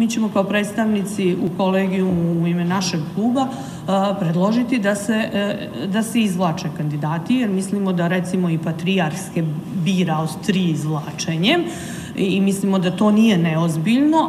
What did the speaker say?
mi ćemo kao predstavnici u kolegiju u ime našeg kluba predložiti da se, e, da se izvlače kandidati, jer mislimo da recimo i Patrijarske bira od tri izvlačenjem i mislimo da to nije neozbiljno,